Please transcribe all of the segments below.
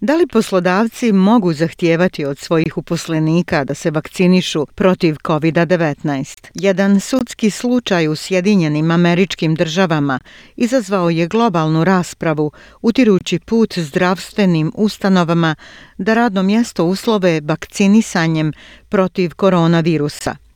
Da li poslodavci mogu zahtijevati od svojih uposlenika da se vakcinišu protiv COVID-19? Jedan sudski slučaj u Sjedinjenim američkim državama izazvao je globalnu raspravu utirući put zdravstvenim ustanovama da radno mjesto uslove vakcinisanjem protiv koronavirusa –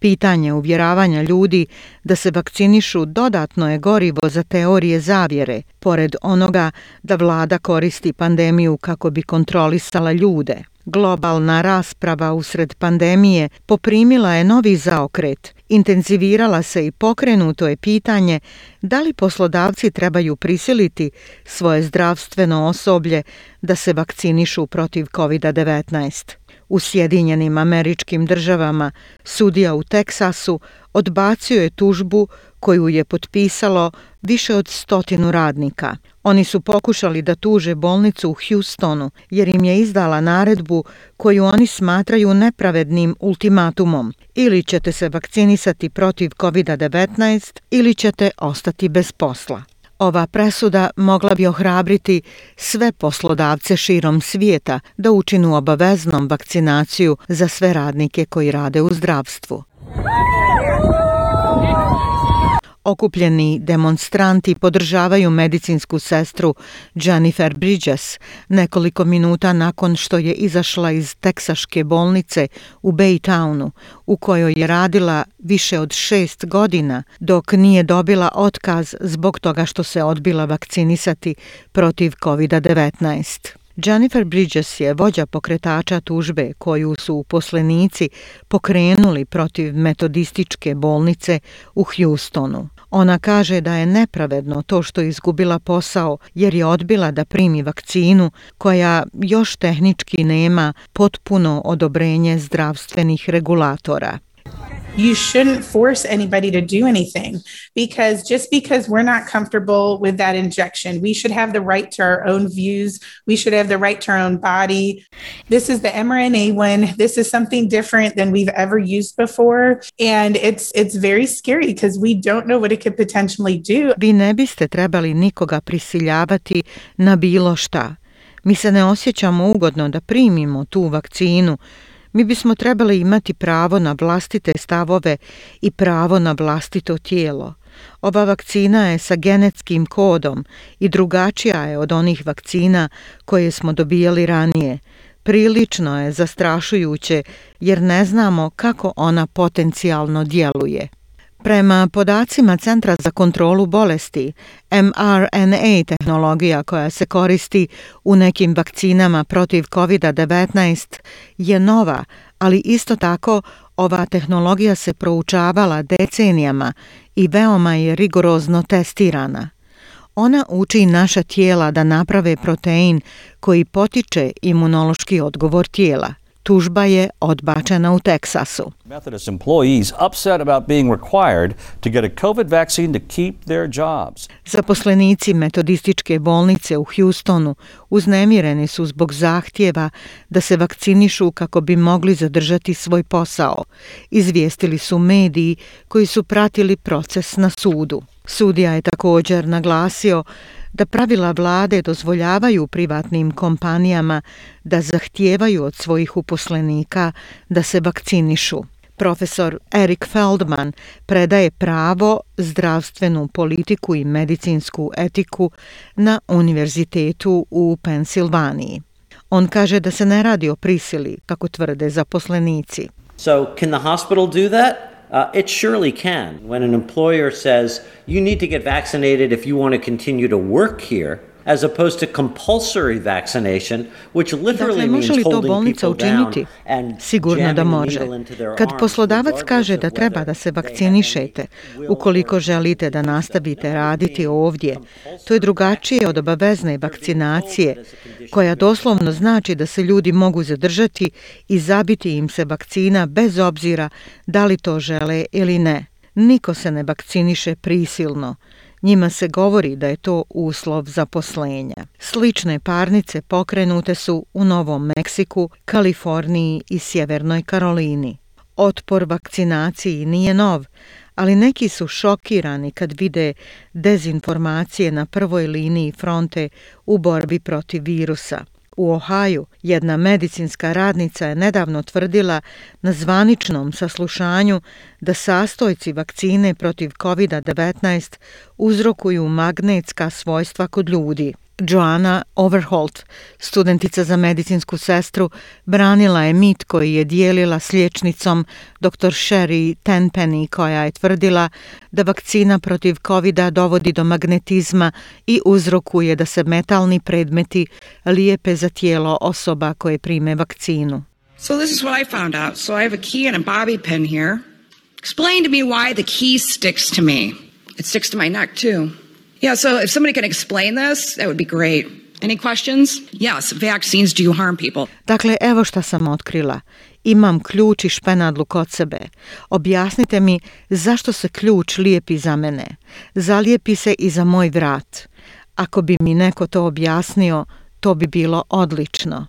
Pitanje uvjeravanja ljudi da se vakcinišu dodatno je gorivo za teorije zavjere, pored onoga da vlada koristi pandemiju kako bi kontrolisala ljude. Globalna rasprava usred pandemije poprimila je novi zaokret. Intenzivirala se i pokrenuto je pitanje da li poslodavci trebaju prisiliti svoje zdravstveno osoblje da se vakcinišu protiv COVID-19. U Sjedinjenim američkim državama sudija u Teksasu odbacio je tužbu koju je potpisalo više od stotinu radnika. Oni su pokušali da tuže bolnicu u Houstonu jer im je izdala naredbu koju oni smatraju nepravednim ultimatumom. Ili ćete se vakcinisati protiv COVID-19 ili ćete ostati bez posla. Ova presuda mogla bi ohrabriti sve poslodavce širom svijeta da učinu obaveznom vakcinaciju za sve radnike koji rade u zdravstvu. Okupljeni demonstranti podržavaju medicinsku sestru Jennifer Bridges nekoliko minuta nakon što je izašla iz teksaške bolnice u Baytownu u kojoj je radila više od šest godina dok nije dobila otkaz zbog toga što se odbila vakcinisati protiv COVID-19. Jennifer Bridges je vođa pokretača tužbe koju su uposlenici pokrenuli protiv metodističke bolnice u Houstonu. Ona kaže da je nepravedno to što je izgubila posao jer je odbila da primi vakcinu koja još tehnički nema potpuno odobrenje zdravstvenih regulatora you shouldn't force anybody to do anything because just because we're not comfortable with that injection, we should have the right to our own views. We should have the right to our own body. This is the mRNA one. This is something different than we've ever used before. And it's, it's very scary because we don't know what it could potentially do. Vi ne biste trebali nikoga prisiljavati na bilo šta. Mi se ne osjećamo ugodno da primimo tu vakcinu Mi bismo trebali imati pravo na vlastite stavove i pravo na vlastito tijelo. Ova vakcina je sa genetskim kodom i drugačija je od onih vakcina koje smo dobijali ranije. Prilično je zastrašujuće jer ne znamo kako ona potencijalno djeluje. Prema podacima Centra za kontrolu bolesti, mRNA tehnologija koja se koristi u nekim vakcinama protiv COVID-19 je nova, ali isto tako ova tehnologija se proučavala decenijama i veoma je rigorozno testirana. Ona uči naša tijela da naprave protein koji potiče imunološki odgovor tijela. Tužba je odbačena u Teksasu. Methodist employees upset about being required to get a COVID vaccine to keep their jobs. Zaposlenici metodističke bolnice u Houstonu uznemireni su zbog zahtjeva da se vakcinišu kako bi mogli zadržati svoj posao. Izvijestili su mediji koji su pratili proces na sudu. Sudija je također naglasio da pravila vlade dozvoljavaju privatnim kompanijama da zahtijevaju od svojih uposlenika da se vakcinišu. Profesor Erik Feldman predaje pravo, zdravstvenu politiku i medicinsku etiku na univerzitetu u Pensilvaniji. On kaže da se ne radi o prisili, kako tvrde zaposlenici. So, can the hospital do that? Uh, it surely can. When an employer says, you need to get vaccinated if you want to continue to work here, as opposed to compulsory vaccination, which literally dakle, means holding people down and Sigurno da može. Kad poslodavac kaže da treba da se vakcinišete, ukoliko želite da nastavite raditi ovdje, to je drugačije od obavezne vakcinacije, koja doslovno znači da se ljudi mogu zadržati i zabiti im se vakcina bez obzira da li to žele ili ne. Niko se ne vakciniše prisilno Njima se govori da je to uslov zaposlenja. Slične parnice pokrenute su u Novom Meksiku, Kaliforniji i Sjevernoj Karolini. Otpor vakcinaciji nije nov, ali neki su šokirani kad vide dezinformacije na prvoj liniji fronte u borbi protiv virusa. U Ohaju jedna medicinska radnica je nedavno tvrdila na zvaničnom saslušanju da sastojci vakcine protiv COVID-19 uzrokuju magnetska svojstva kod ljudi. Joana Overholt, studentica za medicinsku sestru, branila je mit koji je dijelila s liječnicom dr. Sherry Tenpenny koja je tvrdila da vakcina protiv covid dovodi do magnetizma i uzrokuje da se metalni predmeti lijepe za tijelo osoba koje prime vakcinu. So this is what I found out. So I have a key and a bobby pin here. Explain to me why the key sticks to me. It sticks to my neck too. Yeah, so if somebody can explain this, that would be great. Any questions? Yes, vaccines do harm people. Dakle, evo šta sam otkrila. Imam ključ i špenadlu kod sebe. Objasnite mi zašto se ključ lijepi za mene. Zalijepi se i za moj vrat. Ako bi mi neko to objasnio, to bi bilo odlično.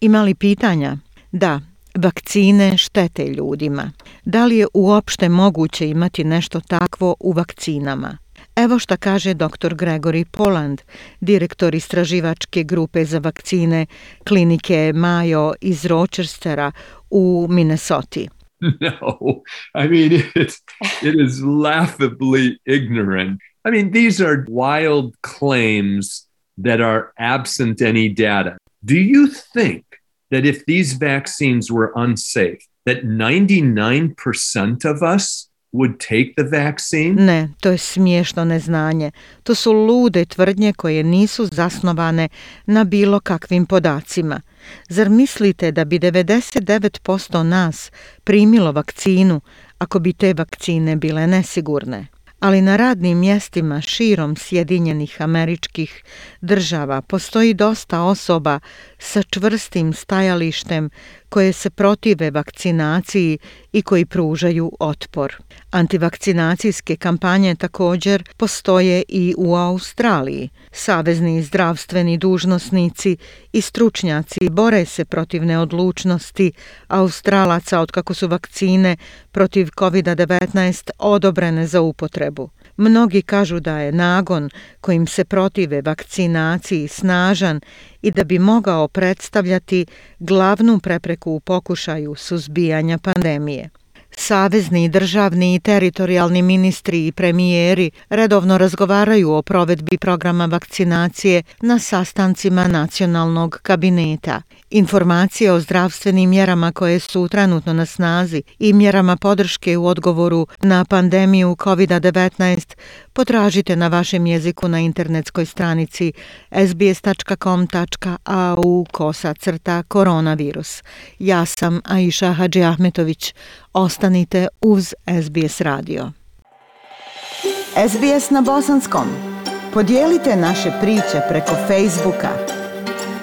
Ima li pitanja? Da, vakcine štete ljudima. Da li je uopšte moguće imati nešto takvo u vakcinama? Evo šta kaže dr. Gregory Poland, direktor istraživačke grupe za vakcine klinike Mayo iz Rochestera u Minnesota. No, I mean, it, it is laughably ignorant. I mean, these are wild claims that are absent any data. Do you think that if these vaccines were unsafe, that 99% of us would take the vaccine? Ne, to je smiješno neznanje. To su lude tvrdnje koje nisu zasnovane na bilo kakvim podacima. Zar mislite da bi 99% nas primilo vakcinu ako bi te vakcine bile nesigurne? ali na radnim mjestima širom Sjedinjenih američkih država postoji dosta osoba sa čvrstim stajalištem koje se protive vakcinaciji i koji pružaju otpor. Antivakcinacijske kampanje također postoje i u Australiji. Savezni zdravstveni dužnosnici i stručnjaci bore se protiv neodlučnosti Australaca od kako su vakcine protiv COVID-19 odobrene za upotrebu. Mnogi kažu da je nagon kojim se protive vakcinaciji snažan i da bi mogao predstavljati glavnu prepreku u pokušaju suzbijanja pandemije. Savezni, državni i teritorijalni ministri i premijeri redovno razgovaraju o provedbi programa vakcinacije na sastancima nacionalnog kabineta. Informacije o zdravstvenim mjerama koje su trenutno na snazi i mjerama podrške u odgovoru na pandemiju COVID-19 potražite na vašem jeziku na internetskoj stranici sbs.com.au kosa crta koronavirus. Ja sam Aisha Hadži Ahmetović. Ostanite uz SBS radio. SBS na bosanskom. Podijelite naše priče preko Facebooka.